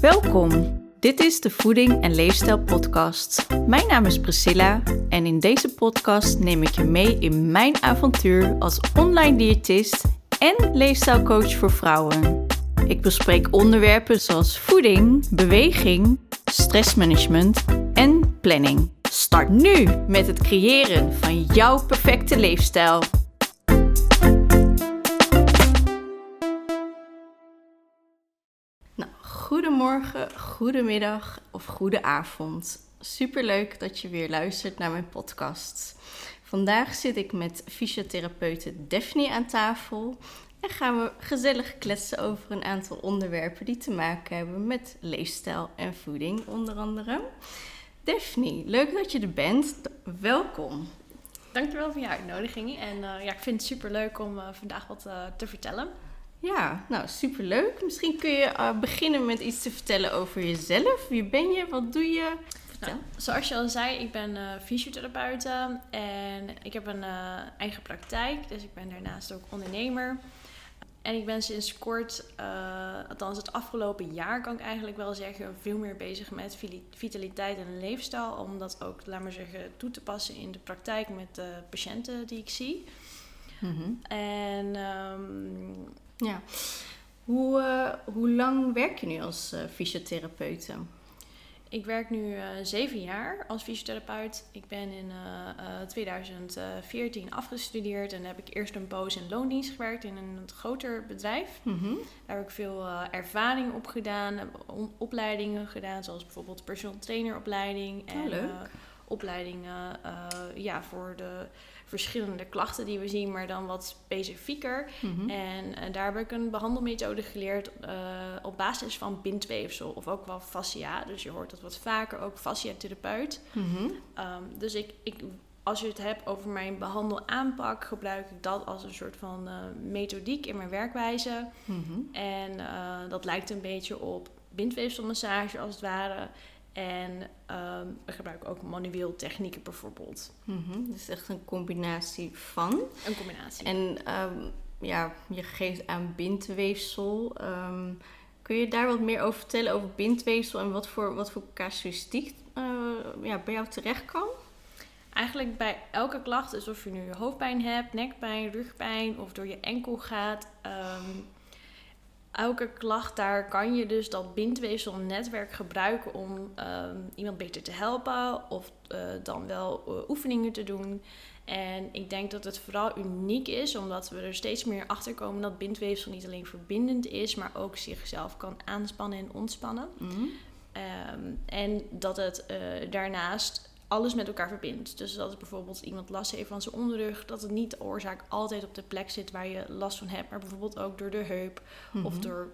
Welkom. Dit is de Voeding en Leefstijl Podcast. Mijn naam is Priscilla en in deze podcast neem ik je mee in mijn avontuur als online diëtist en leefstijlcoach voor vrouwen. Ik bespreek onderwerpen zoals voeding, beweging, stressmanagement en planning. Start nu met het creëren van jouw perfecte leefstijl. Goedemorgen, goedemiddag of goede avond. Superleuk dat je weer luistert naar mijn podcast. Vandaag zit ik met fysiotherapeute Daphne aan tafel en gaan we gezellig kletsen over een aantal onderwerpen die te maken hebben met leefstijl en voeding, onder andere. Daphne, leuk dat je er bent. Welkom. Dankjewel voor je uitnodiging. En uh, ja, ik vind het super leuk om uh, vandaag wat uh, te vertellen. Ja, nou superleuk. Misschien kun je beginnen met iets te vertellen over jezelf. Wie ben je? Wat doe je? Nou, zoals je al zei, ik ben uh, en ik heb een uh, eigen praktijk. Dus ik ben daarnaast ook ondernemer. En ik ben sinds kort, althans het afgelopen jaar kan ik eigenlijk wel zeggen, veel meer bezig met vitaliteit en leefstijl. Om dat ook, laat maar zeggen, toe te passen in de praktijk met de patiënten die ik zie. Mm -hmm. En um, ja, hoe, uh, hoe lang werk je nu als uh, fysiotherapeute? Ik werk nu uh, zeven jaar als fysiotherapeut. Ik ben in uh, uh, 2014 afgestudeerd en heb ik eerst een poos in loondienst gewerkt in een groter bedrijf. Mm -hmm. Daar heb ik veel ervaring op gedaan, heb opleidingen gedaan, zoals bijvoorbeeld personal traineropleiding oh, en opleidingen ja, voor de verschillende klachten die we zien, maar dan wat specifieker. Mm -hmm. En uh, daar heb ik een behandelmethode geleerd uh, op basis van bindweefsel of ook wel fascia. Dus je hoort dat wat vaker, ook fasciatherapeut. Mm -hmm. um, dus ik, ik, als je het hebt over mijn behandelaanpak, gebruik ik dat als een soort van uh, methodiek in mijn werkwijze. Mm -hmm. En dat lijkt een beetje op bindweefselmassage als het ware. En um, we gebruiken ook manueel technieken bijvoorbeeld. Mm -hmm. Dus echt een combinatie van. Een combinatie. En um, ja, je geeft aan bindweefsel. Um, kun je daar wat meer over vertellen over bindweefsel en wat voor, wat voor casuïstiek uh, ja, bij jou terecht kan? Eigenlijk bij elke klacht, dus of je nu hoofdpijn hebt, nekpijn, rugpijn of door je enkel gaat elke klacht, daar kan je dus dat bindweefselnetwerk gebruiken om um, iemand beter te helpen of uh, dan wel uh, oefeningen te doen. En ik denk dat het vooral uniek is, omdat we er steeds meer achter komen dat bindweefsel niet alleen verbindend is, maar ook zichzelf kan aanspannen en ontspannen. Mm -hmm. um, en dat het uh, daarnaast alles met elkaar verbindt. Dus dat bijvoorbeeld iemand last heeft van zijn onderrug, dat het niet de oorzaak altijd op de plek zit waar je last van hebt, maar bijvoorbeeld ook door de heup mm -hmm. of door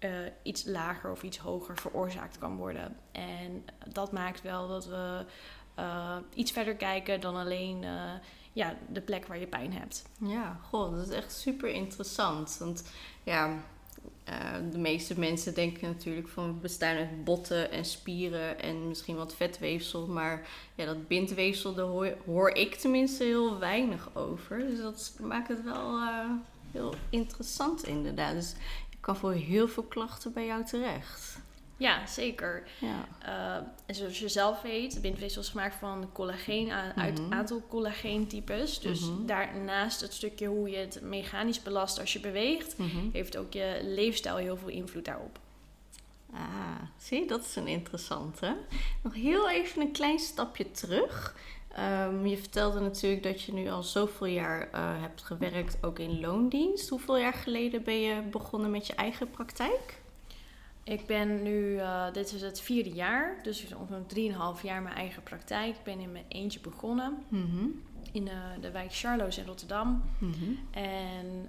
uh, iets lager of iets hoger veroorzaakt kan worden. En dat maakt wel dat we uh, iets verder kijken dan alleen uh, ja, de plek waar je pijn hebt. Ja, goh, dat is echt super interessant. Want ja, uh, de meeste mensen denken natuurlijk van we bestaan uit botten en spieren en misschien wat vetweefsel. Maar ja, dat bindweefsel, daar hoor, ik tenminste heel weinig over. Dus dat maakt het wel uh, heel interessant inderdaad. Dus je kan voor heel veel klachten bij jou terecht. Ja, zeker. Ja. Uh, en zoals je zelf weet, bindweefsel is gemaakt van collageen uit mm -hmm. aantal collageentypes. Dus mm -hmm. daarnaast het stukje hoe je het mechanisch belast als je beweegt, mm -hmm. heeft ook je leefstijl heel veel invloed daarop. Ah, zie, dat is een interessante. Nog heel even een klein stapje terug. Um, je vertelde natuurlijk dat je nu al zoveel jaar uh, hebt gewerkt, ook in loondienst. Hoeveel jaar geleden ben je begonnen met je eigen praktijk? Ik ben nu, uh, dit is het vierde jaar, dus ongeveer drieënhalf jaar mijn eigen praktijk. Ik ben in mijn eentje begonnen mm -hmm. in uh, de wijk Charloes in Rotterdam. Mm -hmm. En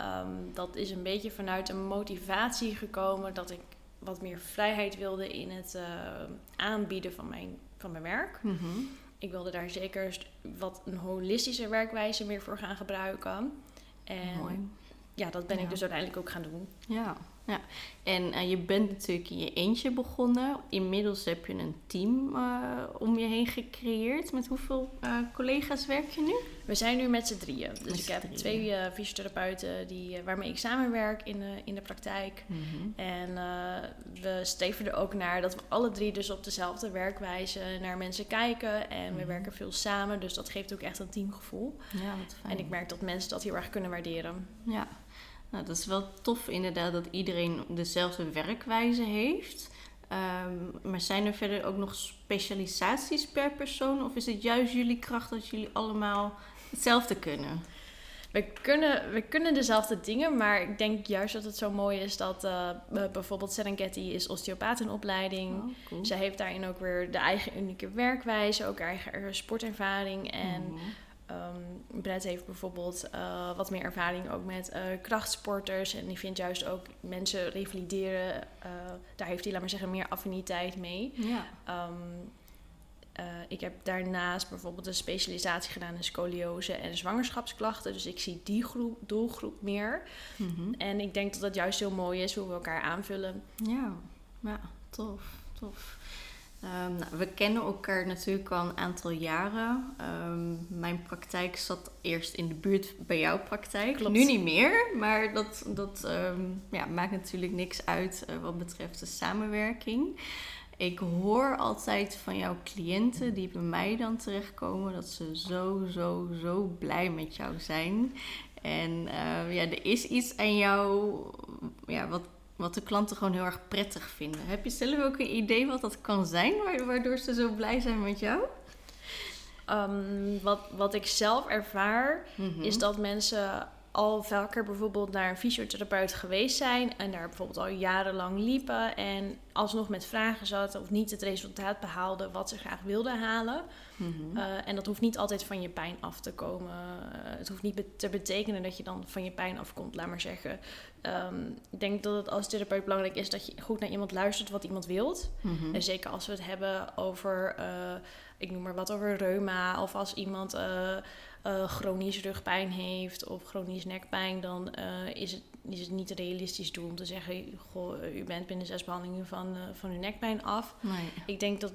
um, dat is een beetje vanuit een motivatie gekomen dat ik wat meer vrijheid wilde in het uh, aanbieden van mijn, van mijn werk. Mm -hmm. Ik wilde daar zeker wat een holistische werkwijze meer voor gaan gebruiken. En Mooi ja, dat ben ja. ik dus uiteindelijk ook gaan doen. Ja, ja. En uh, je bent natuurlijk in je eentje begonnen. Inmiddels heb je een team uh, om je heen gecreëerd. Met hoeveel uh, collega's werk je nu? We zijn nu met z'n drieën. Dus met ik heb drieën. twee fysiotherapeuten die, waarmee ik samenwerk in de, in de praktijk. Mm -hmm. En we streven er ook naar dat we alle drie dus op dezelfde werkwijze naar mensen kijken. En mm -hmm. we werken veel samen. Dus dat geeft ook echt een teamgevoel. Ja, wat fijn. En ik merk dat mensen dat heel erg kunnen waarderen. Ja, nou, dat is wel tof inderdaad dat iedereen dezelfde werkwijze heeft. Um, maar zijn er verder ook nog specialisaties per persoon? Of is het juist jullie kracht dat jullie allemaal hetzelfde kunnen? We kunnen, we kunnen dezelfde dingen, maar ik denk juist dat het zo mooi is dat uh, bijvoorbeeld Serengeti is osteopaat in opleiding. Oh, cool. Zij heeft daarin ook weer de eigen unieke werkwijze, ook eigen sportervaring en... Mm Um, Brett heeft bijvoorbeeld uh, wat meer ervaring ook met uh, krachtsporters. En die vindt juist ook mensen revalideren. Uh, daar heeft hij, laat maar zeggen, meer affiniteit mee. Ja. Um, ik heb daarnaast bijvoorbeeld een specialisatie gedaan in scoliose en zwangerschapsklachten. Dus ik zie die groep, doelgroep meer. Mm -hmm. En ik denk dat dat juist heel mooi is hoe we elkaar aanvullen. Ja, ja tof, tof. Um, nou, we kennen elkaar natuurlijk al een aantal jaren. Um, mijn praktijk zat eerst in de buurt bij jouw praktijk. Klopt. Nu niet meer, maar dat, dat um, ja, maakt natuurlijk niks uit uh, wat betreft de samenwerking. Ik hoor altijd van jouw cliënten die bij mij dan terechtkomen dat ze zo, zo, zo blij met jou zijn. En uh, ja, er is iets aan jou ja, wat wat de klanten gewoon heel erg prettig vinden. Heb je zelf ook een idee wat dat kan zijn, waardoor ze zo blij zijn met jou? Um, wat, wat ik zelf ervaar, mm-hmm. is dat mensen al vaker bijvoorbeeld naar een fysiotherapeut geweest zijn en daar bijvoorbeeld al jarenlang liepen en alsnog met vragen zaten of niet het resultaat behaalden wat ze graag wilden halen. Uh, en dat hoeft niet altijd van je pijn af te komen. Uh, het hoeft niet te betekenen dat je dan van je pijn afkomt, laat maar zeggen. Um, ik denk dat het als therapeut belangrijk is dat je goed naar iemand luistert wat iemand wilt. Mm-hmm. En zeker als we het hebben over, uh, ik noem maar wat, over reuma of als iemand chronisch rugpijn heeft of chronisch nekpijn, dan is, het, is het niet realistisch doel om te zeggen: Goh, u bent binnen zes behandelingen van, uh, van uw nekpijn af. Nee. Ik denk dat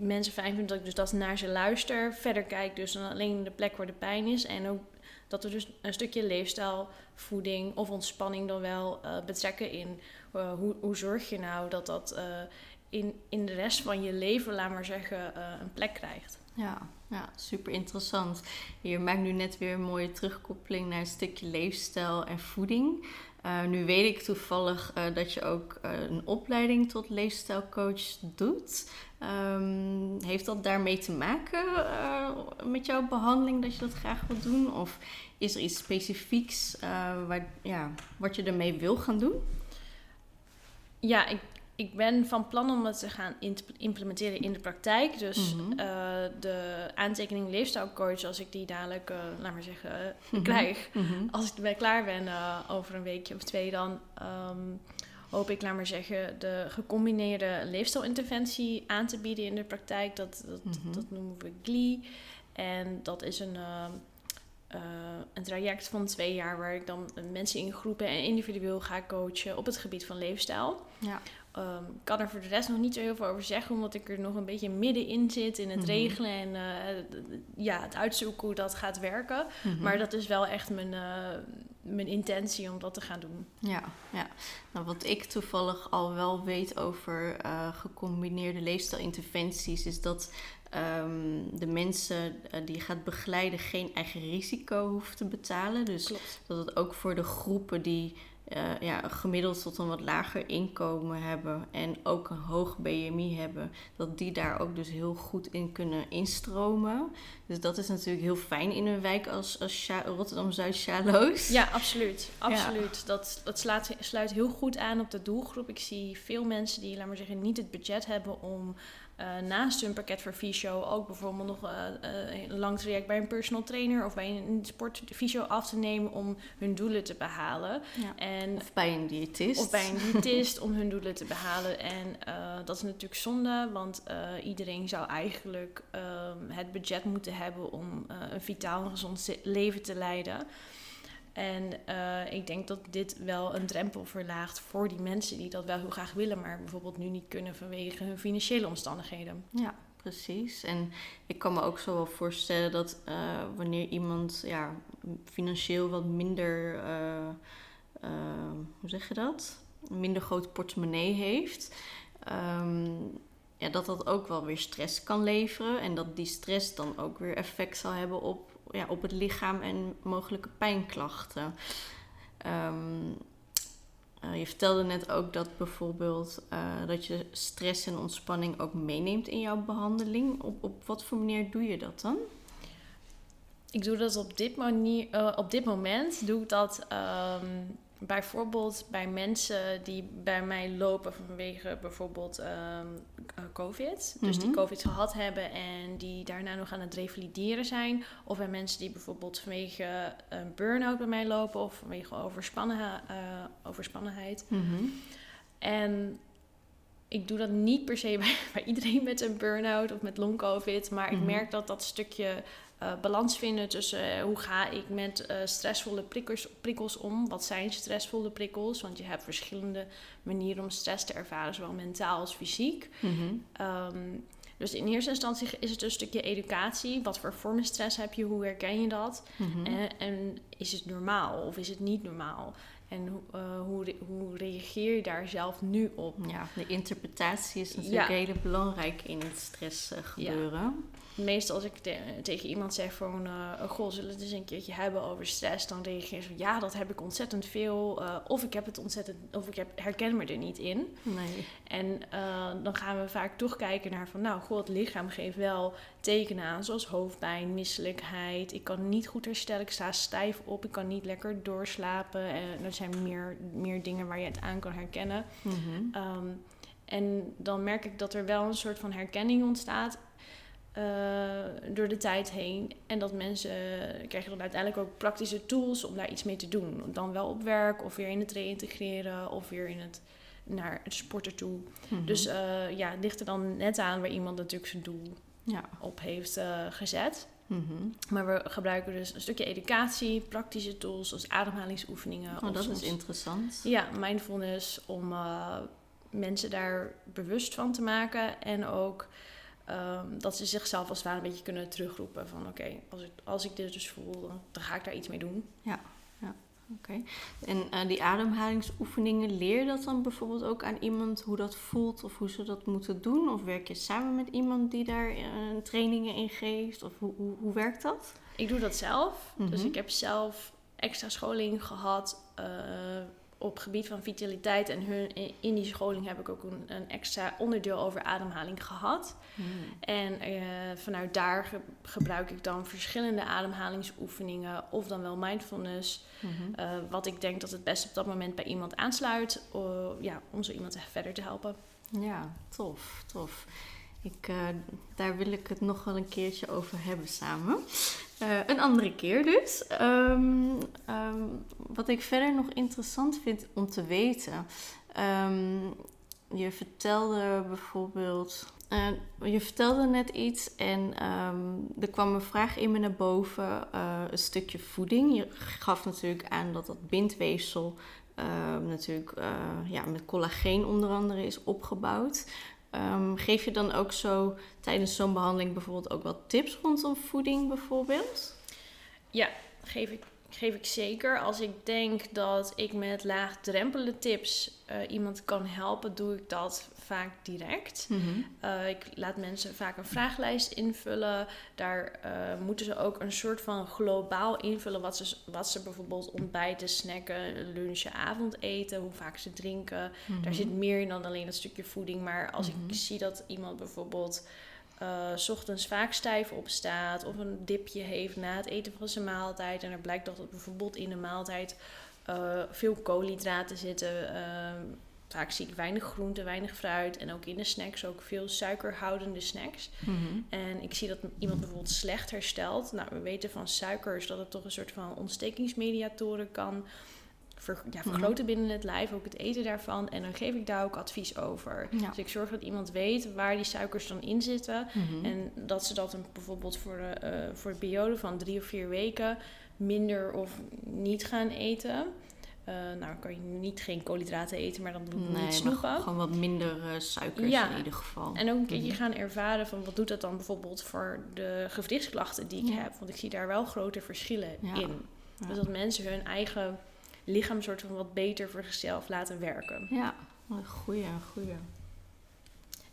mensen fijn vinden dat ik dus dat naar ze luister, verder kijk dus dan alleen de plek waar de pijn is. En ook dat we dus een stukje leefstijl, voeding of ontspanning dan wel betrekken in hoe, hoe zorg je nou dat dat in, in de rest van je leven, laat maar zeggen, een plek krijgt. Ja, ja, super interessant. Je maakt nu net weer een mooie terugkoppeling naar een stukje leefstijl en voeding. Uh, nu weet ik toevallig uh, dat je ook uh, een opleiding tot leefstijlcoach doet. Um, heeft dat daarmee te maken met jouw behandeling dat je dat graag wilt doen? Of is er iets specifieks waar, ja, wat je ermee wil gaan doen? Ja, ik, ik ben van plan om het te gaan implementeren in de praktijk. Dus mm -hmm. uh, de aantekening leefstijlcoach, als ik die dadelijk, uh, laat maar zeggen, mm -hmm. krijg. Mm -hmm. Als ik erbij klaar ben uh, over een weekje of twee, dan um, hoop ik, laat maar zeggen, de gecombineerde leefstijlinterventie aan te bieden in de praktijk. Dat, dat, dat noemen we GLI. En dat is een uh, een traject van twee jaar waar ik dan mensen in groepen en individueel ga coachen op het gebied van leefstijl. Ja. Um, ik kan er voor de rest nog niet zo heel veel over zeggen, omdat ik er nog een beetje middenin zit in het mm-hmm. regelen en uh, ja, het uitzoeken hoe dat gaat werken. Mm-hmm. Maar dat is wel echt mijn, uh, mijn intentie om dat te gaan doen. Ja, ja. Nou, wat ik toevallig al wel weet over uh, gecombineerde leefstijlinterventies, is dat um, de mensen die je gaat begeleiden geen eigen risico hoeft te betalen. Dus Klopt. dat het ook voor de groepen die uh, ja, gemiddeld tot een wat lager inkomen hebben en ook een hoog BMI hebben, dat die daar ook dus heel goed in kunnen instromen. Dus dat is natuurlijk heel fijn in een wijk als, als Rotterdam-Zuid-Sjaloos. Ja, absoluut. absoluut. Ja. Dat, dat slaat, sluit heel goed aan op de doelgroep. Ik zie veel mensen die, laat maar zeggen, niet het budget hebben om uh, naast hun pakket voor fysio ook bijvoorbeeld nog uh, uh, een lang traject bij een personal trainer of bij een sportfysio af te nemen om hun doelen te behalen. Ja. En, of bij een diëtist. Of bij een diëtist om hun doelen te behalen. En dat is natuurlijk zonde, want iedereen zou eigenlijk ehm, het budget moeten hebben om een vitaal en gezond leven te leiden. En eh, ik denk dat dit wel een drempel verlaagt voor die mensen die dat wel heel graag willen, maar bijvoorbeeld nu niet kunnen vanwege hun financiële omstandigheden. Ja, precies. En ik kan me ook zo wel voorstellen dat eh, wanneer iemand ja, financieel wat minder, uh, hoe zeg je dat? Minder groot portemonnee heeft. Ehm, ja, dat dat ook wel weer stress kan leveren. En dat die stress dan ook weer effect zal hebben op, ja, op het lichaam en mogelijke pijnklachten. Um, je vertelde net ook dat bijvoorbeeld uh, dat je stress en ontspanning ook meeneemt in jouw behandeling. Op, op wat voor manier doe je dat dan? Ik doe dat op dit, manier, uh, op dit moment. Doe ik dat um, bijvoorbeeld bij mensen die bij mij lopen vanwege bijvoorbeeld um, COVID. Dus die mhm. COVID gehad hebben en die daarna nog aan het revalideren zijn. Of bij mensen die bijvoorbeeld vanwege een burn-out bij mij lopen of vanwege overspannen, uh, overspannenheid. Mhm. En ik doe dat niet per se bij, bij iedereen met een burn-out of met long-COVID. Maar ik mhm. merk dat dat stukje uh, balans vinden tussen uh, hoe ga ik met uh, stressvolle prikkels, prikkels om. Wat zijn stressvolle prikkels? Want je hebt verschillende manieren om stress te ervaren, zowel mentaal als fysiek. Mm um, dus in eerste instantie is het een stukje educatie. Wat voor vormen stress heb je? Hoe herken je dat? Mm -hmm. en, en, is het normaal of is het niet normaal? En uh, hoe, hoe reageer je daar zelf nu op? Ja, de interpretatie is natuurlijk ja. heel belangrijk in het stressgebeuren. Ja meestal als ik tegen iemand zeg van... Uh, goh, zullen we het eens een keertje hebben over stress? Dan reageer ze van, ja, dat heb ik ontzettend veel. Uh, of ik heb het ontzettend... Of ik heb, herken me er niet in. Nee. En dan gaan we vaak toch kijken naar van... Nou, goh, het lichaam geeft wel tekenen aan. Zoals hoofdpijn, misselijkheid. Ik kan niet goed herstellen. Ik sta stijf op. Ik kan niet lekker doorslapen. En zijn meer, meer dingen waar je het aan kan herkennen. Mm -hmm. um, en dan merk ik dat er wel een soort van herkenning ontstaat. Uh, door de tijd heen. En dat mensen krijgen dan uiteindelijk ook praktische tools om daar iets mee te doen. Dan wel op werk of weer in het reïntegreren of weer in het naar het sporten toe. Mm -hmm. Dus uh, ja, het ligt er dan net aan waar iemand natuurlijk zijn doel ja. op heeft gezet. Mm -hmm. Maar we gebruiken dus een stukje educatie, praktische tools zoals ademhalingsoefeningen. Oh, dat soms, is interessant. Ja, mindfulness om mensen daar bewust van te maken en ook Um, dat ze zichzelf als het ware een beetje kunnen terugroepen van oké, okay, als, ik, als ik dit dus voel, dan, dan ga ik daar iets mee doen. Ja. Oké. Okay. En uh, die ademhalingsoefeningen, leer je dat dan bijvoorbeeld ook aan iemand hoe dat voelt of hoe ze dat moeten doen? Of werk je samen met iemand die daar uh, trainingen in geeft? Of hoe, hoe, hoe, werkt dat? Ik doe dat zelf. Mm -hmm. Dus ik heb zelf extra scholing gehad. Uh, op gebied van vitaliteit en hun, in die scholing heb ik ook een, een extra onderdeel over ademhaling gehad. Mm. En uh, vanuit daar ge gebruik ik dan verschillende ademhalingsoefeningen of dan wel mindfulness. Mm -hmm. uh, wat ik denk dat het best op dat moment bij iemand aansluit, uh, ja, om zo iemand verder te helpen. Ja, tof, tof. Ik, uh, daar wil ik het nog wel een keertje over hebben samen. Uh, een andere keer dus. Um, um, wat ik verder nog interessant vind om te weten. Um, je vertelde bijvoorbeeld. Uh, je vertelde net iets en er kwam een vraag in me naar boven. Uh, een stukje voeding. Je gaf natuurlijk aan dat dat bindweefsel natuurlijk ja, met collageen onder andere is opgebouwd. Um, geef je dan ook zo tijdens zo'n behandeling bijvoorbeeld ook wat tips rondom voeding bijvoorbeeld? Ja, geef ik, geef ik zeker. Als ik denk dat ik met laagdrempelen tips uh, iemand kan helpen, doe ik dat vaak direct. Mm -hmm. uh, ik laat mensen vaak een vragenlijst invullen. Daar uh, moeten ze ook een soort van globaal invullen wat ze, wat ze bijvoorbeeld ontbijten, snacken, lunchen, avondeten, hoe vaak ze drinken. Mm -hmm. Daar zit meer in dan alleen dat stukje voeding. Maar als mm -hmm. ik zie dat iemand bijvoorbeeld uh, s ochtends vaak stijf opstaat of een dipje heeft na het eten van zijn maaltijd. En er blijkt dat bijvoorbeeld in de maaltijd uh, veel koolhydraten zitten. Uh, vaak zie ik weinig groente, weinig fruit. En ook in de snacks ook veel suikerhoudende snacks. Mm -hmm. En ik zie dat iemand bijvoorbeeld slecht herstelt. Nou, we weten van suikers dat het toch een soort van ontstekingsmediatoren kan ver, ja, vergroten binnen het lijf, ook het eten daarvan. En dan geef ik daar ook advies over. Ja. Dus ik zorg dat iemand weet waar die suikers dan in zitten. Mhm. En dat ze dat dan bijvoorbeeld voor, de, eh, voor een periode van drie of vier weken minder of niet gaan eten. Eh, nou, kan je niet geen koolhydraten eten, maar dan bedoel ik Nee, niet snoepen. gewoon wat minder eh, suikers Ja. in ieder geval. En ook een keertje Mhm. gaan ervaren van wat doet dat dan bijvoorbeeld voor de gewrichtsklachten die ik Ja. heb. Want ik zie daar wel grote verschillen Ja. in. Dus dat mensen hun eigen lichaam soort van wat beter voor zichzelf laten werken. Ja, goeie, goeie.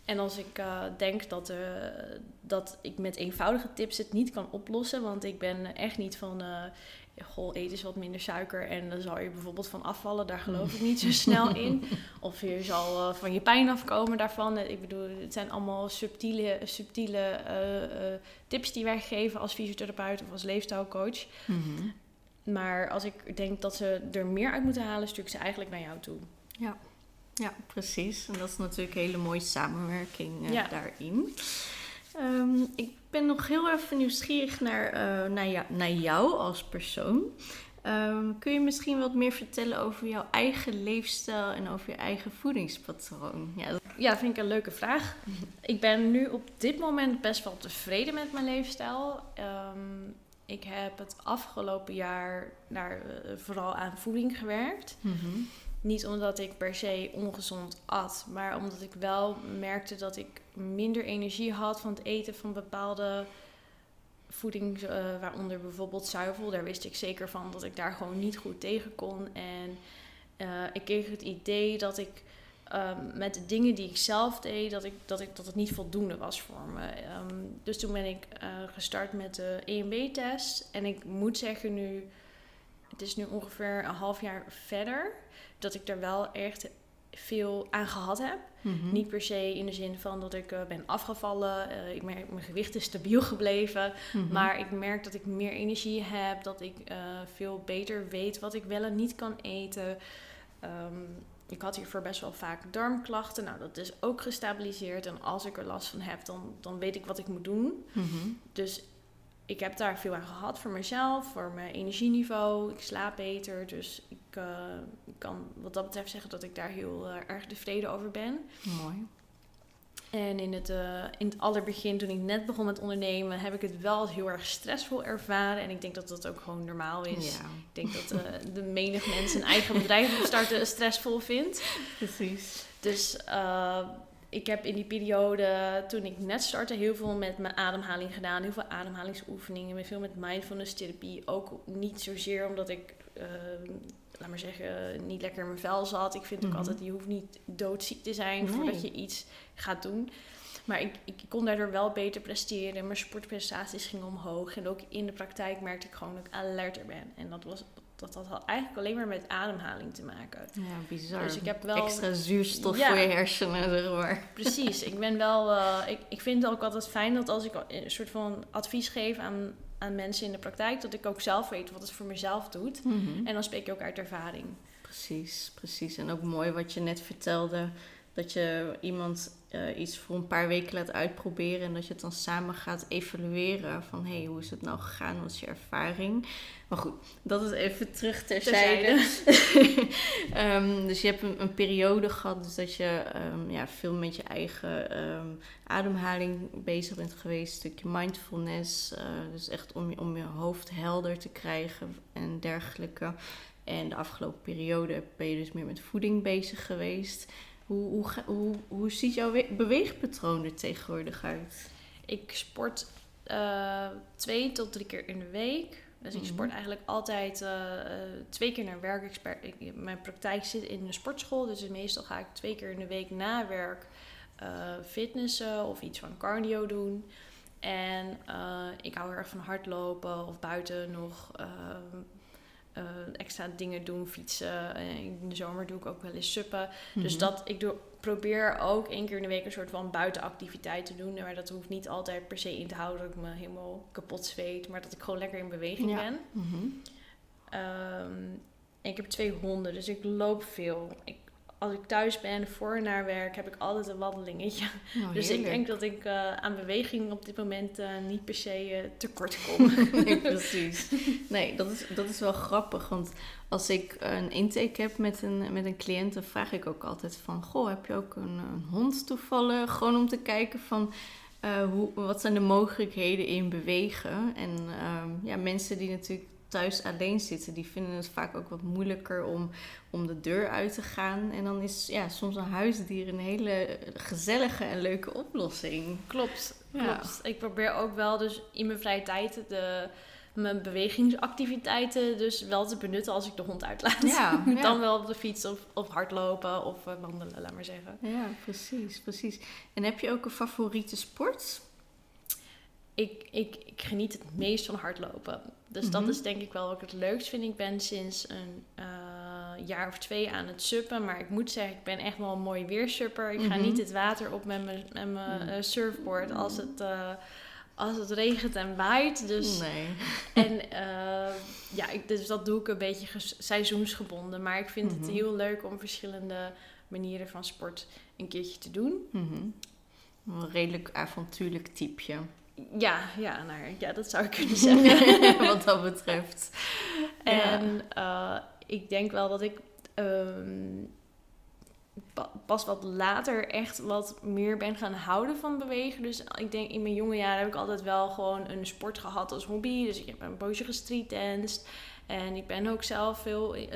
En als ik eh, denk dat, eh, dat ik met eenvoudige tips het niet kan oplossen, want ik ben echt niet van, eh goh, eet eens wat minder suiker en dan zal je bijvoorbeeld van afvallen, daar geloof ik niet zo snel in. Of je zal van je pijn afkomen daarvan. Ik bedoel, het zijn allemaal subtiele, subtiele tips die wij geven als fysiotherapeut of als leefstijlcoach. Mhm. Maar als ik denk dat ze er meer uit moeten halen, stuur ik ze eigenlijk naar jou toe. Ja, precies. En dat is natuurlijk een hele mooie samenwerking eh, Ja. daarin. Ehm, ik ben nog heel even nieuwsgierig naar, eh, naar, jou, naar jou als persoon. Ehm, kun je misschien wat meer vertellen over jouw eigen leefstijl en over je eigen voedingspatroon? Ja, dat- Ja, vind ik een leuke vraag. Ik ben nu op dit moment best wel tevreden met mijn leefstijl. Ehm, ik heb het afgelopen jaar naar, eh, vooral aan voeding gewerkt. Mhm. Niet omdat ik per se ongezond at, maar omdat ik wel merkte dat ik minder energie had van het eten van bepaalde voeding, eh, waaronder bijvoorbeeld zuivel. Daar wist ik zeker van dat ik daar gewoon niet goed tegen kon. En eh, ik kreeg het idee dat ik ehm, met de dingen die ik zelf deed, dat, ik, dat, ik, dat het niet voldoende was voor me. Ehm, dus toen ben ik eh, gestart met de EMB-test. En ik moet zeggen nu, het is nu ongeveer een half jaar verder, dat ik er wel echt veel aan gehad heb. Mhm. Niet per se in de zin van dat ik eh, ben afgevallen. eh, ik merk, mijn gewicht is stabiel gebleven. Mhm. Maar ik merk dat ik meer energie heb. Dat ik veel beter weet wat ik wel en niet kan eten. Ehm, ik had hiervoor best wel vaak darmklachten. Nou, dat is ook gestabiliseerd. En als ik er last van heb, dan, dan weet ik wat ik moet doen. Mhm. Dus ik heb daar veel aan gehad voor mezelf, voor mijn energieniveau. Ik slaap beter. Dus ik eh, kan wat dat betreft zeggen dat ik daar heel eh, erg tevreden over ben. Mooi. En in het, eh, in het allerbegin, toen ik net begon met ondernemen, heb ik het wel heel erg stressvol ervaren. En ik denk dat dat ook gewoon normaal is. Ja, Ik denk dat eh, de menig mens een eigen bedrijf opstarten stressvol vindt. precies. Dus eh, ik heb in die periode, toen ik net startte, heel veel met mijn ademhaling gedaan. Heel veel ademhalingsoefeningen, veel met mindfulness therapie. Ook niet zozeer omdat ik, laat maar zeggen, niet lekker in mijn vel zat. Ik vind ook Mhm. altijd, je hoeft niet doodziek te zijn Nee. voordat je iets gaat doen. Maar ik, ik kon daardoor wel beter presteren. Mijn sportprestaties gingen omhoog. En ook in de praktijk merkte ik gewoon dat ik alerter ben. En dat, was, dat had eigenlijk alleen maar met ademhaling te maken. Ja, bizar. Dus ik heb wel- Extra zuurstof Ja. voor je hersenen, zeg maar. Precies, ik ben wel. eh, ik, ik vind het ook altijd fijn dat als ik een soort van advies geef aan, aan mensen in de praktijk, dat ik ook zelf weet wat het voor mezelf doet. Mhm. En dan spreek je ook uit ervaring. Precies, precies. En ook mooi wat je net vertelde. Dat je iemand eh, iets voor een paar weken laat uitproberen. En dat je het dan samen gaat evalueren. Van hé, hey, hoe is het nou gegaan? Wat is je ervaring? Maar goed, dat is even terug terzijde. Ehm, dus je hebt een, een periode gehad dus dat je ehm, ja, veel met je eigen ehm, ademhaling bezig bent geweest. Een stukje mindfulness. eh, dus echt om je, om je hoofd helder te krijgen en dergelijke. En de afgelopen periode ben je dus meer met voeding bezig geweest. Hoe, hoe, hoe, hoe ziet jouw we- beweegpatroon er tegenwoordig uit? Ik sport eh, twee tot drie keer in de week. Dus ik Mhm. sport eigenlijk altijd eh, eh, twee keer naar werk. Ik mijn praktijk zit in een sportschool. Dus meestal ga ik twee keer in de week na werk fitnessen of iets van cardio doen. En ik hou erg van hardlopen of buiten nog eh, eh, extra dingen doen, fietsen. En in de zomer doe ik ook wel eens suppen. Dus Mhm. dat, ik doe, probeer ook één keer in de week een soort van buitenactiviteit te doen. Maar dat hoeft niet altijd per se in te houden dat ik me helemaal kapot zweet. Maar dat ik gewoon lekker in beweging Ja. ben. Mhm. Ehm, ik heb twee honden, dus ik loop veel. Ik, als ik thuis ben, voor naar werk, heb ik altijd een wandelingetje. Oh, dus ik denk dat ik eh, aan beweging op dit moment eh, niet per se eh, tekort kom. nee, precies. Nee, dat is, dat is wel grappig. Want als ik een intake heb met een, met een cliënt, dan vraag ik ook altijd van... Goh, heb je ook een, een hond toevallig? Gewoon om te kijken van... hoe, wat zijn de mogelijkheden in bewegen? En ehm, ja, mensen die natuurlijk thuis alleen zitten, die vinden het vaak ook wat moeilijker om, om de deur uit te gaan. En dan is ja, soms een huisdier een hele gezellige en leuke oplossing. klopt, Ja. klopt. Ik probeer ook wel dus in mijn vrije tijd de, mijn bewegingsactiviteiten dus wel te benutten als ik de hond uitlaat. Ja, ja. Dan wel op de fiets of, of hardlopen of eh, wandelen, laat maar zeggen. Ja, precies, precies. En heb je ook een favoriete sport? Ik, ik, ik geniet het meest van hardlopen. Dus Mhm. dat is denk ik wel wat ik het leukst vind. Ik ben sinds een eh, jaar of twee aan het suppen. Maar ik moet zeggen, ik ben echt wel een mooi weersupper. Ik ga Mhm. niet het water op met mijn, met mijn Mhm. eh, surfboard als het, eh, als het regent en waait. Dus, Nee. En ja, ik, dus dat doe ik een beetje seizoensgebonden. Maar ik vind Mhm. het heel leuk om verschillende manieren van sport een keertje te doen. Mhm. Een redelijk avontuurlijk typeje. Ja, ja, nou, ja dat zou ik kunnen zeggen. Wat dat betreft. En eh, ik denk wel dat ik ehm, pa- pas wat later echt wat meer ben gaan houden van bewegen. Dus ik denk in mijn jonge jaren heb ik altijd wel gewoon een sport gehad als hobby. Dus ik heb een poosje gestreetdanced. En ik ben ook zelf veel eh,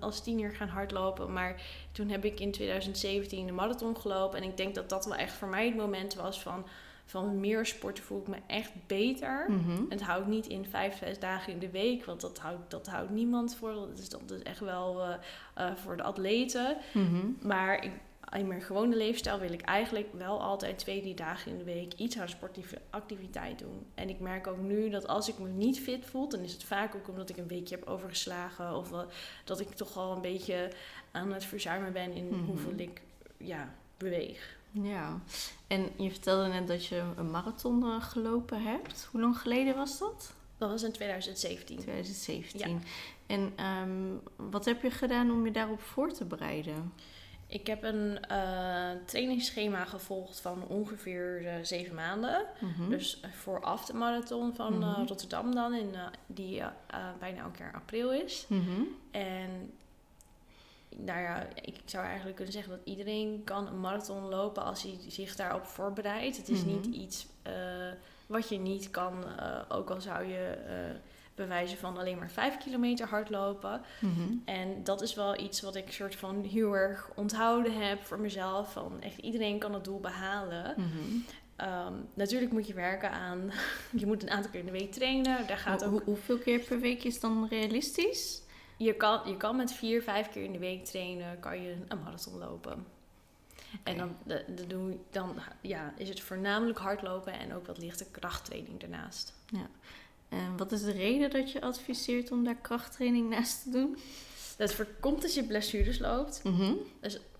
als tiener gaan hardlopen. Maar toen heb ik in 2017 de marathon gelopen. En ik denk dat dat wel echt voor mij het moment was van... Van meer sporten voel ik me echt beter. Mhm. Het houdt niet in vijf, zes dagen in de week, want dat houdt, dat houdt niemand voor. Dat is, dat is echt wel eh, eh, voor de atleten. Mhm. Maar ik, in mijn gewone leefstijl wil ik eigenlijk wel altijd twee, drie dagen in de week iets aan sportieve activiteit doen. En ik merk ook nu dat als ik me niet fit voel, dan is het vaak ook omdat ik een weekje heb overgeslagen. Of wel- dat ik toch al een beetje aan het verzuimen ben in Mhm. hoeveel ik ja, beweeg. Ja. En je vertelde net dat je een marathon eh, gelopen hebt. Hoe lang geleden was dat? Dat was in 2017. 2017. En ehm, wat heb je gedaan om je daarop voor te bereiden? Ik heb een eh, trainingsschema gevolgd van ongeveer eh, zeven maanden. Mhm. Dus vooraf de marathon van Mhm. Rotterdam dan, in, die bijna elk jaar april is. Mhm. En nou ja, ik zou eigenlijk kunnen zeggen dat iedereen kan een marathon lopen als hij zich daarop voorbereidt. Het is Mhm. niet iets eh, wat je niet kan, eh, ook al zou je eh, bewijzen van alleen maar vijf kilometer hardlopen. Mhm. En dat is wel iets wat ik soort van heel erg onthouden heb voor mezelf. Van echt iedereen kan het doel behalen. Mhm. Ehm, natuurlijk moet je werken aan. Je moet een aantal keer in de week trainen. Daar gaat Hoe- ook. hoeveel keer per week is dan realistisch? Je kan, je kan met vier, vijf keer in de week trainen. Kan je een marathon lopen. En dan, de, de doe, dan ja, is het voornamelijk hardlopen en ook wat lichte krachttraining daarnaast. En wat is de reden dat je adviseert om daar krachttraining naast te doen? Dat voorkomt als je blessures loopt. Mhm.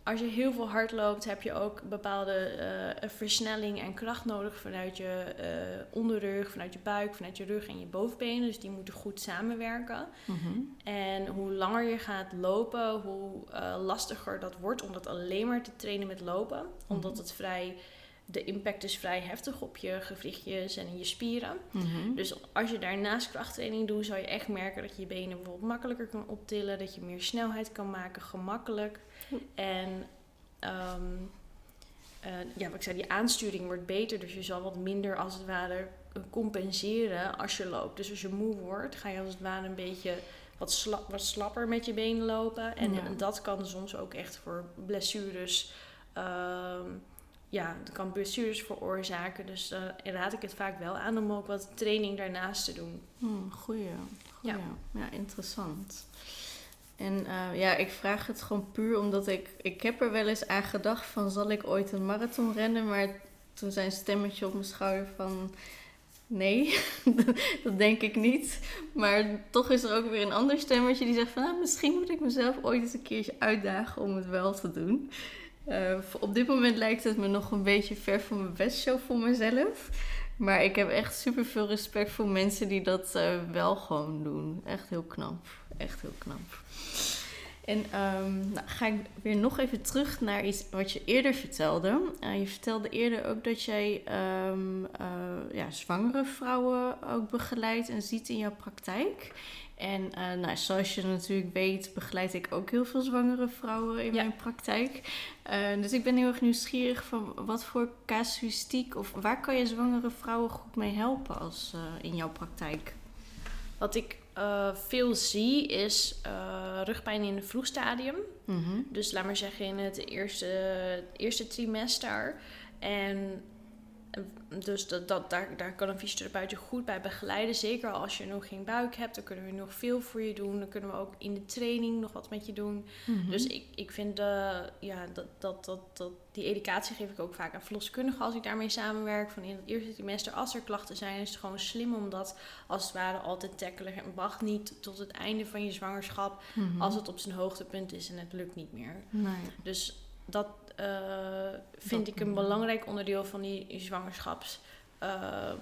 Als je heel veel hard loopt, heb je ook bepaalde eh, versnelling en kracht nodig vanuit je eh, onderrug, vanuit je buik, vanuit je rug en je bovenbenen. Dus die moeten goed samenwerken. Mhm. En hoe langer je gaat lopen, hoe eh, lastiger dat wordt om dat alleen maar te trainen met lopen. Omdat het vrij, de impact is vrij heftig op je gewrichtjes en in je spieren. Mhm. Dus als je daarnaast krachttraining doet, zal je echt merken dat je je benen bijvoorbeeld makkelijker kan optillen. Dat je meer snelheid kan maken, gemakkelijk. En ehm, eh, ja, wat ik zei, die aansturing wordt beter. Dus je zal wat minder als het ware compenseren als je loopt. Dus als je moe wordt, ga je als het ware een beetje wat, sla wat slapper met je benen lopen. En Ja. dat kan soms ook echt voor blessures. ehm, ja, dat kan blessures veroorzaken. Dus eh raad ik het vaak wel aan om ook wat training daarnaast te doen. Hmm, goeie. goeie. Ja. Ja. interessant. En eh, ja, ik vraag het gewoon puur omdat ik... Ik heb er wel eens aan gedacht van... Zal ik ooit een marathon rennen? Maar toen zei een stemmetje op mijn schouder van... Nee, dat denk ik niet. Maar toch is er ook weer een ander stemmetje die zegt van... Nou, misschien moet ik mezelf ooit eens een keertje uitdagen om het wel te doen. Eh, op dit moment lijkt het me nog een beetje ver van mijn bestshow voor mezelf. Maar ik heb echt super veel respect voor mensen die dat eh, wel gewoon doen. Echt heel knap. Echt heel knap. En um, nou, ga ik weer nog even terug naar iets wat je eerder vertelde. Uh, je vertelde eerder ook dat jij um, uh, ja, zwangere vrouwen ook begeleidt en ziet in jouw praktijk. En uh, nou, zoals je natuurlijk weet, begeleid ik ook heel veel zwangere vrouwen in mijn praktijk. dus ik ben heel erg nieuwsgierig van wat voor casuïstiek of waar kan je zwangere vrouwen goed mee helpen als, in jouw praktijk? Wat ik uh, veel zie is uh, rugpijn in het vroegstadium. Mm Dus laat maar zeggen in het eerste, eerste trimester. En dus dat, dat, daar, daar kan een fysiotherapeut je goed bij begeleiden. Zeker als je nog geen buik hebt, dan kunnen we nog veel voor je doen. Dan kunnen we ook in de training nog wat met je doen. Mhm. Dus ik, ik vind uh, ja, dat, dat, dat, dat, die educatie geef ik ook vaak aan verloskundigen als ik daarmee samenwerk. Van in het eerste trimester, als er klachten zijn, is het gewoon slim om dat als het ware altijd tackelen. En wacht niet tot het einde van je zwangerschap mhm. als het op zijn hoogtepunt is en het lukt niet meer. Nee. Dus dat uh, vind ik een belangrijk onderdeel van die zwangerschaps. Uh,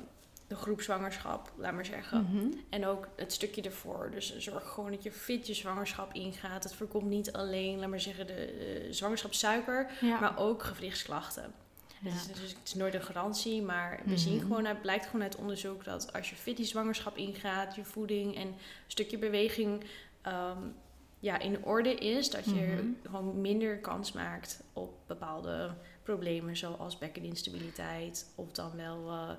de groepzwangerschap, laat maar zeggen. Mhm. En ook het stukje ervoor. Dus zorg gewoon dat je fit je zwangerschap ingaat. Het voorkomt niet alleen, laat maar zeggen, de uh, zwangerschapssuiker, maar ook gewrichtsklachten. Ja. Dus, dus, het is nooit een garantie, maar we zien mhm. gewoon uit, blijkt gewoon uit onderzoek dat als je fit die zwangerschap ingaat, je voeding en een stukje beweging um, ja, in orde is, dat je mhm. gewoon minder kans maakt op bepaalde problemen zoals bekkeninstabiliteit of dan wel uh,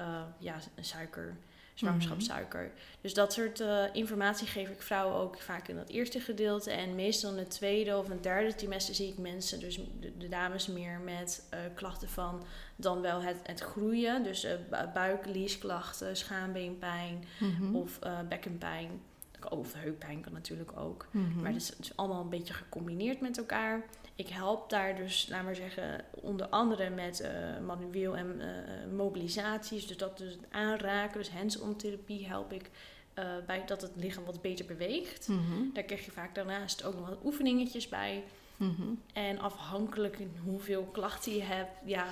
uh, ja, suiker, zwangerschapssuiker. Mhm. Dus dat soort uh, informatie geef ik vrouwen ook vaak in dat eerste gedeelte. En meestal in het tweede of een derde trimester zie ik mensen, dus de, dames meer met klachten van dan wel het, het groeien. Dus buik, liesklachten, schaambeenpijn mm of bekkenpijn. Of heuppijn kan natuurlijk ook. Mhm. Maar het is, het is, allemaal een beetje gecombineerd met elkaar. Ik help daar dus, laat maar zeggen, onder andere met uh, manueel en uh, mobilisaties. Dus dat dus het aanraken, dus hands-on therapie help ik uh, bij dat het lichaam wat beter beweegt. Mhm. Daar krijg je vaak daarnaast ook nog wat oefeningetjes bij. Mhm. En afhankelijk hoeveel klachten je hebt, ja,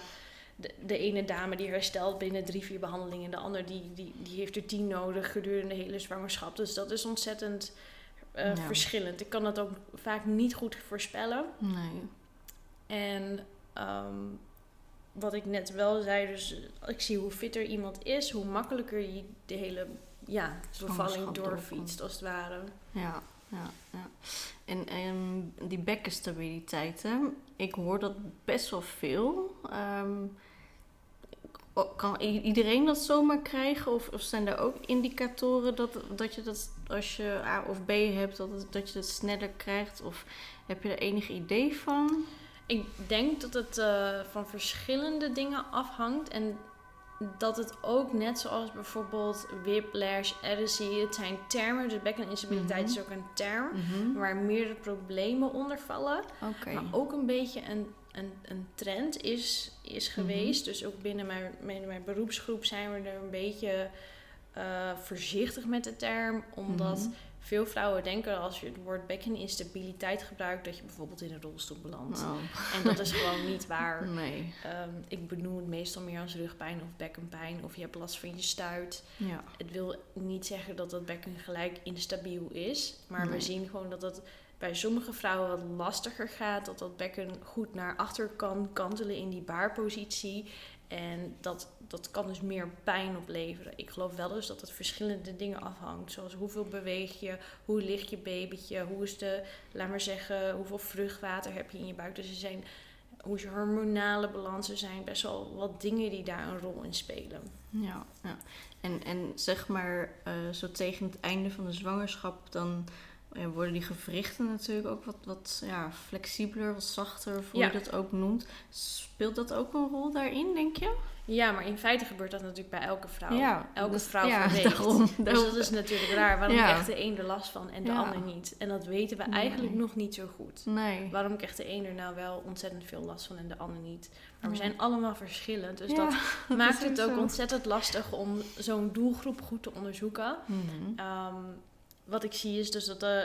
de, de, ene dame die herstelt binnen drie, vier behandelingen. De ander die, die, die heeft er tien nodig gedurende de hele zwangerschap. Dus dat is ontzettend uh, verschillend. Ik kan dat ook vaak niet goed voorspellen. Nee. En um, wat ik net wel zei, dus ik zie hoe fitter iemand is, hoe makkelijker je de hele ja, bevalling doorfietst, als het ware. Ja, ja, ja. En, en die bekkenstabiliteit, hè? ik hoor dat best wel veel. Um, kan iedereen dat zomaar krijgen? Of, of zijn er ook indicatoren dat, dat je dat als je A of B hebt, dat, dat je het sneller krijgt? Of heb je er enig idee van? Ik denk dat het uh, van verschillende dingen afhangt. En dat het ook net zoals bijvoorbeeld whiplash, edesie, het zijn termen. Dus bekkeninstabiliteit mm is ook een term mhm. waar meerdere problemen onder vallen. Maar ook een beetje een een, een trend is, is mhm. geweest. Dus ook binnen mijn, mijn, mijn, beroepsgroep zijn we er een beetje uh, voorzichtig met de term. Omdat mhm. Veel vrouwen denken als je het woord bekkeninstabiliteit gebruikt, dat je bijvoorbeeld in een rolstoel belandt. Oh. En dat is gewoon niet waar. Nee. Um, ik benoem het meestal meer als rugpijn of bekkenpijn. Of je hebt last van je stuit. Ja. Het wil niet zeggen dat dat bekken gelijk instabiel is. Maar we zien gewoon dat dat bij sommige vrouwen wat lastiger gaat. Dat dat bekken goed naar achter kan kantelen in die baarpositie. En dat, dat kan dus meer pijn opleveren. Ik geloof wel dus dat het verschillende dingen afhangt. Zoals hoeveel beweeg je, hoe ligt je babytje, hoe is de, laat maar zeggen, hoeveel vruchtwater heb je in je buik. Dus er zijn, hoe je hormonale balans. Er zijn best wel wat dingen die daar een rol in spelen. Ja, ja. En, en zeg maar, uh, zo tegen het einde van de zwangerschap, dan ja, worden die gewrichten natuurlijk ook wat, wat ja, flexibeler, wat zachter, hoe je dat ook noemt. Speelt dat ook een rol daarin, denk je? Ja, maar in feite gebeurt dat natuurlijk bij elke vrouw. Ja, elke vrouw ja, daarom, Dus dat is natuurlijk raar. Waarom krijgt de een er last van en de ander niet? En dat weten we eigenlijk nog niet zo goed. Nee. Waarom krijgt de een er nou wel ontzettend veel last van en de ander niet? Maar we zijn allemaal verschillend. Dus dat maakt het ook ontzettend lastig om zo'n doelgroep goed te onderzoeken. Mhm. Ehm, wat ik zie is dus dat uh,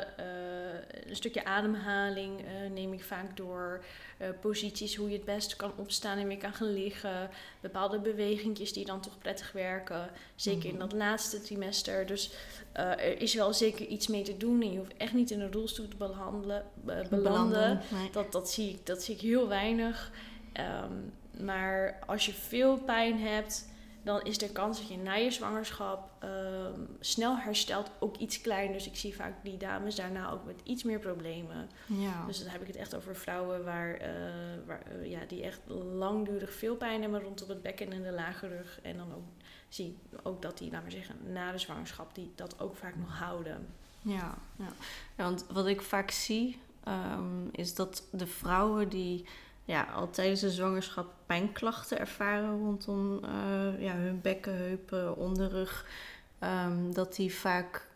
een stukje ademhaling uh, neem ik vaak door. Uh, posities, hoe je het beste kan opstaan en weer kan gaan liggen. Bepaalde bewegingjes die dan toch prettig werken. Zeker in mhm. dat laatste trimester. Dus er is wel zeker iets mee te doen. En je hoeft echt niet in een rolstoel te behandelen, belanden. dat, dat, zie ik, dat zie ik heel weinig. Um, maar als je veel pijn hebt dan is de kans dat je na je zwangerschap ehm, snel herstelt ook iets kleiner. Dus ik zie vaak die dames daarna ook met iets meer problemen. Ja. Dus dan heb ik het echt over vrouwen waar, uh, waar uh, ja, die echt langdurig veel pijn hebben rondom het bekken en de lage rug. En dan ook zie ook dat die, laten we zeggen, na de zwangerschap die dat ook vaak nog houden. Ja, ja. ja want wat ik vaak zie um, is dat de vrouwen die ja, al tijdens de zwangerschap pijnklachten ervaren rondom uh, ja, hun bekken, heupen, onderrug. Um, dat die vaak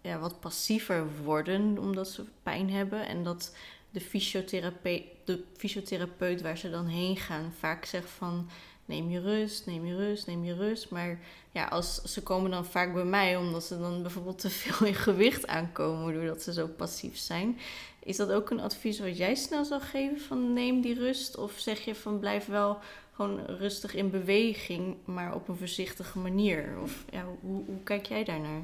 ja, wat passiever worden omdat ze pijn hebben. En dat de fysiotherapeut, de fysiotherapeut waar ze dan heen gaan vaak zegt van neem je rust, neem je rust, neem je rust. Maar ja, als, ze komen dan vaak bij mij omdat ze dan bijvoorbeeld te veel in gewicht aankomen doordat ze zo passief zijn. Is dat ook een advies wat jij snel zou geven van neem die rust? Of zeg je van blijf wel gewoon rustig in beweging, maar op een voorzichtige manier? Of ja, hoe, hoe kijk jij daarnaar?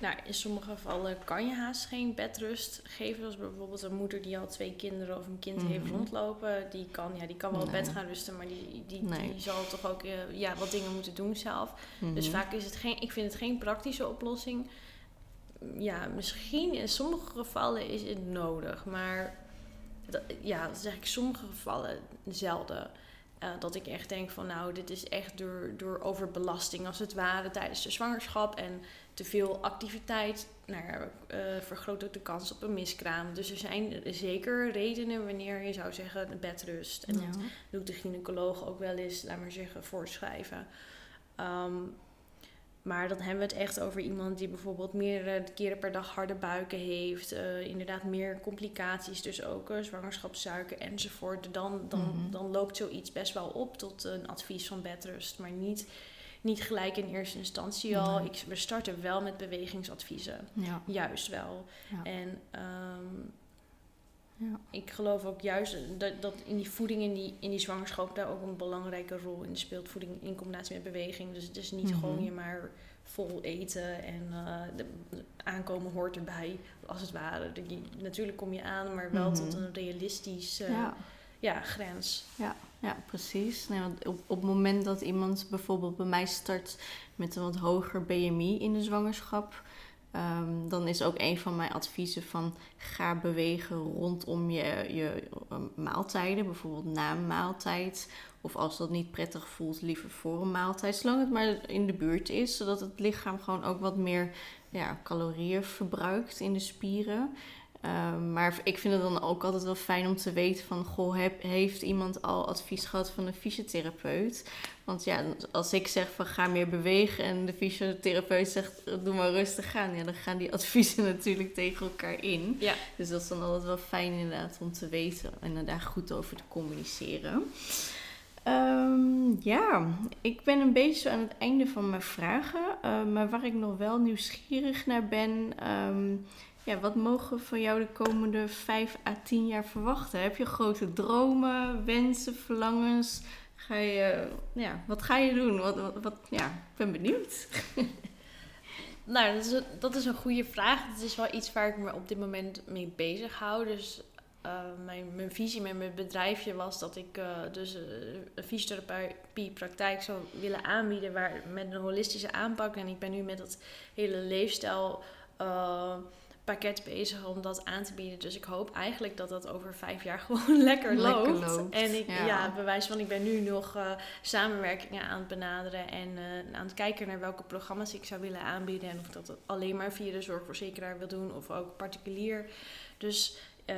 Nou, in sommige gevallen kan je haast geen bedrust geven. Zoals bijvoorbeeld een moeder die al twee kinderen of een kind heeft mhm. rondlopen. Die kan, ja, die kan wel op bed gaan rusten, maar die, die, die zal toch ook uh, ja, wat dingen moeten doen zelf. Dus mhm. vaak is het geen, ik vind het geen praktische oplossing ja, misschien in sommige gevallen is het nodig, maar dat, ja, dat zeg ik in sommige gevallen zelden. Uh, dat ik echt denk van nou, dit is echt door, door overbelasting als het ware tijdens de zwangerschap en te veel activiteit nou, uh, vergroot ook de kans op een miskraam. Dus er zijn zeker redenen wanneer je zou zeggen bedrust. En dat doet de gynaecoloog ook wel eens, laat maar zeggen, voorschrijven. Um, maar dan hebben we het echt over iemand die bijvoorbeeld meerdere keren per dag harde buiken heeft. Uh, inderdaad meer complicaties, dus ook uh, zwangerschapssuiker enzovoort. Dan, dan, mhm. dan loopt zoiets best wel op tot een advies van bedrust. Maar niet, niet gelijk in eerste instantie al. Ik, we starten wel met bewegingsadviezen. Ja. Juist wel. En um, ja. Ik geloof ook juist dat, dat in die voeding in die, in die zwangerschap daar ook een belangrijke rol in speelt. Voeding in combinatie met beweging. Dus het is niet mhm. gewoon je maar vol eten en uh, de, aankomen hoort erbij, als het ware. De, natuurlijk kom je aan, maar wel tot mhm. een realistische ja. ja. grens. Ja, ja precies. Nee, want op, op het moment dat iemand bijvoorbeeld bij mij start met een wat hoger BMI in de zwangerschap Ehm, dan is ook een van mijn adviezen van ga bewegen rondom je, je ehm, maaltijden, bijvoorbeeld na een maaltijd. Of als dat niet prettig voelt, liever voor een maaltijd. Zolang het maar in de buurt is, zodat het lichaam gewoon ook wat meer ja, calorieën verbruikt in de spieren. Ehm, maar ik vind het dan ook altijd wel fijn om te weten van... Goh, heb, heeft iemand al advies gehad van een fysiotherapeut? Want ja, als ik zeg van ga meer bewegen... en de fysiotherapeut zegt doe maar rustig gaan... Ja, dan gaan die adviezen natuurlijk tegen elkaar in. Ja. Dus dat is dan altijd wel fijn inderdaad om te weten... en daar goed over te communiceren. Um, ja, ik ben een beetje aan het einde van mijn vragen. Uh, maar waar ik nog wel nieuwsgierig naar ben... Um, ja, wat mogen we van jou de komende 5 à 10 jaar verwachten? Heb je grote dromen, wensen, verlangens? Ga je, ja, wat ga je doen? Wat, wat, wat ja, ik ben benieuwd. nou, dat is, een, dat is een goede vraag. Het is wel iets waar ik me op dit moment mee bezig hou. Dus uh, mijn, mijn visie met mijn bedrijfje was dat ik uh, dus een fysiotherapie praktijk zou willen aanbieden waar, met een holistische aanpak. En ik ben nu met dat hele leefstijl pakket bezig om dat aan te bieden. Dus ik hoop eigenlijk dat dat over vijf jaar gewoon lekker, loopt. En ik, ja. bewijs van, ik ben nu nog uh, samenwerkingen aan het benaderen en uh, aan het kijken naar welke programma's ik zou willen aanbieden. En of ik dat alleen maar via de zorgverzekeraar wil doen of ook particulier. Dus uh,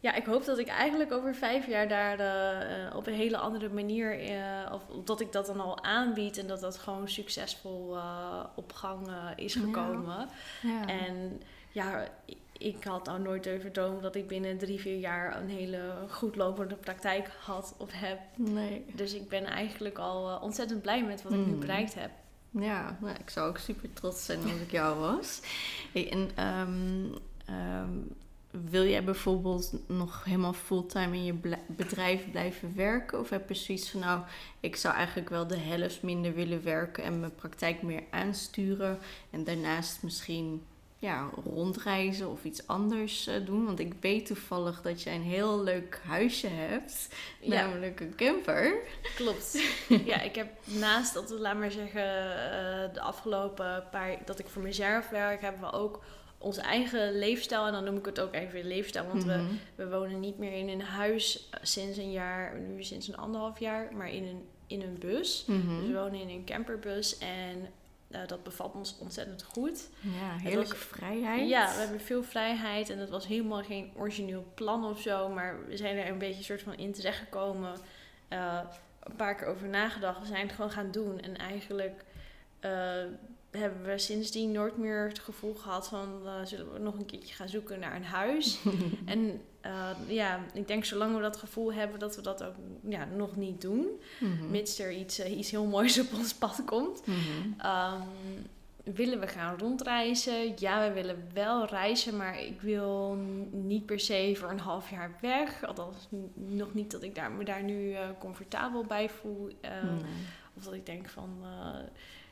ja, ik hoop dat ik eigenlijk over vijf jaar daar uh, op een hele andere manier, uh, of dat ik dat dan al aanbied en dat dat gewoon succesvol op gang is gekomen. Ja. En ja, ik had nou nooit durven dromen dat ik binnen drie, vier jaar een hele goed lopende praktijk had of heb. Nee. Dus ik ben eigenlijk al uh, ontzettend blij met wat ik nu hmm. bereikt heb. Ja, nou, ik zou ook super trots zijn als ik jou was. Hey, en ehm, ehm, wil jij bijvoorbeeld nog helemaal fulltime in je bl- bedrijf blijven werken? Of heb je zoiets van, nou, ik zou eigenlijk wel de helft minder willen werken en mijn praktijk meer aansturen. En daarnaast misschien ja, rondreizen of iets anders eh, doen. Want ik weet toevallig dat jij een heel leuk huisje hebt, Ja. namelijk een camper. Klopt. ja, ik heb naast dat, laat maar zeggen, eh, de afgelopen paar dat ik voor mezelf werk, hebben we ook onze eigen leefstijl. En dan noem ik het ook even leefstijl, want we, Mhm. we wonen niet meer in een huis eh, sinds een jaar, nu sinds een anderhalf jaar, maar in een, in een bus. Mhm. Dus we wonen in een camperbus en eh, dat bevalt ons ontzettend goed. Ja, heerlijke was- vrijheid. Ja, we hebben veel vrijheid en het was helemaal geen origineel plan of zo, maar we zijn er een beetje soort van in terechtgekomen. eh een paar keer over nagedacht. We zijn het gewoon gaan doen en eigenlijk eh, hebben we sindsdien nooit meer het gevoel gehad van eh, zullen we nog een keertje gaan zoeken naar een huis. en eh, ja, ik denk zolang we dat gevoel hebben dat we dat ook ja, nog niet doen, Mhm. mits er iets, eh, iets heel moois op ons pad komt. Mhm. Ehm, willen we gaan rondreizen? Ja, we willen wel reizen, maar ik wil niet per se voor een half jaar weg. Althans, nog niet dat ik daar, me daar nu comfortabel bij voel. Of dat ik denk van,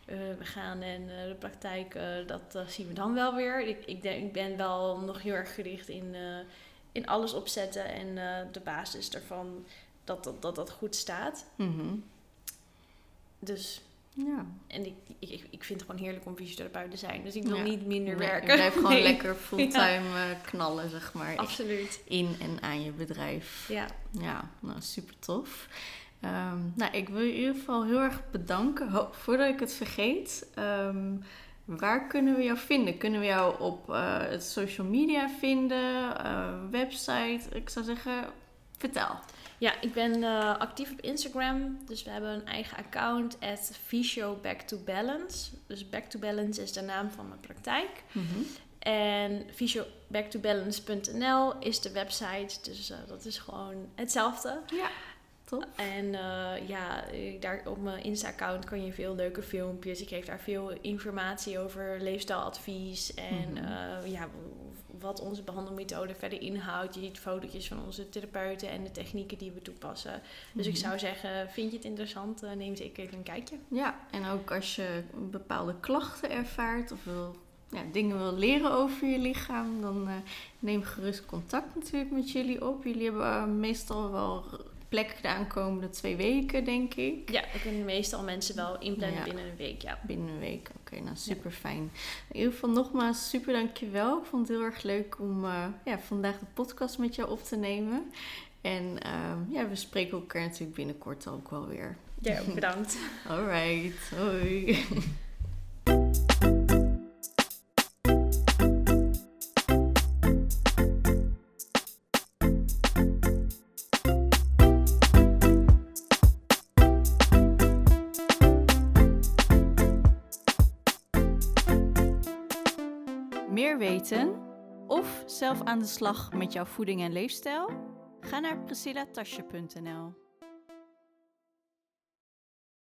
eh, we gaan en eh, de praktijk, eh, dat zien we dan wel weer. Ik, ik, denk, ik ben wel nog heel erg gericht in, in alles opzetten en de basis ervan dat dat, dat dat goed staat. Mhm. Dus Ja. en ik, ik, ik- vind het gewoon heerlijk om fysiotherapeut te zijn. Dus ik wil Ja. niet minder Nee, werken. Je blijft gewoon Nee. lekker fulltime knallen, zeg maar. Absoluut. in en aan je bedrijf. Ja. Ja, nou super tof. Ehm, nou, ik wil je in ieder geval heel erg bedanken. Ho- voordat ik het vergeet, ehm, waar kunnen we jou vinden? Kunnen we jou op eh, het social media vinden, eh, website? Ik zou zeggen, vertel. ja, ik ben eh, actief op Instagram. Dus we hebben een eigen account, at Back to Balance. Dus Back to Balance is de naam van mijn praktijk. En physiobacktobalance.nl is de website. Dus dat is gewoon hetzelfde. Ja, En eh, ja, daar op mijn Insta-account kan je veel leuke filmpjes. Ik geef daar veel informatie over leefstijladvies. En Mhm. eh, ja, wat onze behandelmethode verder inhoudt. Je ziet fotootjes van onze therapeuten en de technieken die we toepassen. Dus ik Mhm. zou zeggen, vind je het interessant? eh, neem zeker even een kijkje. Ja, en ook als je bepaalde klachten ervaart of wil, ja, dingen wil leren over je lichaam, dan neem gerust contact natuurlijk met jullie op. Jullie hebben meestal wel plek de aankomende twee weken, denk ik. Ja, we kunnen meestal mensen wel inplannen Ja. binnen een week. Ja. Binnen een week. Oké, nou super fijn. In ieder geval nogmaals super dankjewel. Ik vond het heel erg leuk om eh, ja, vandaag de podcast met jou op te nemen. En ehm, ja, we spreken elkaar natuurlijk binnenkort ook wel weer. Ja, bedankt. Alright, hoi. Of zelf aan de slag met jouw voeding en leefstijl? Ga naar priscillatasje.nl.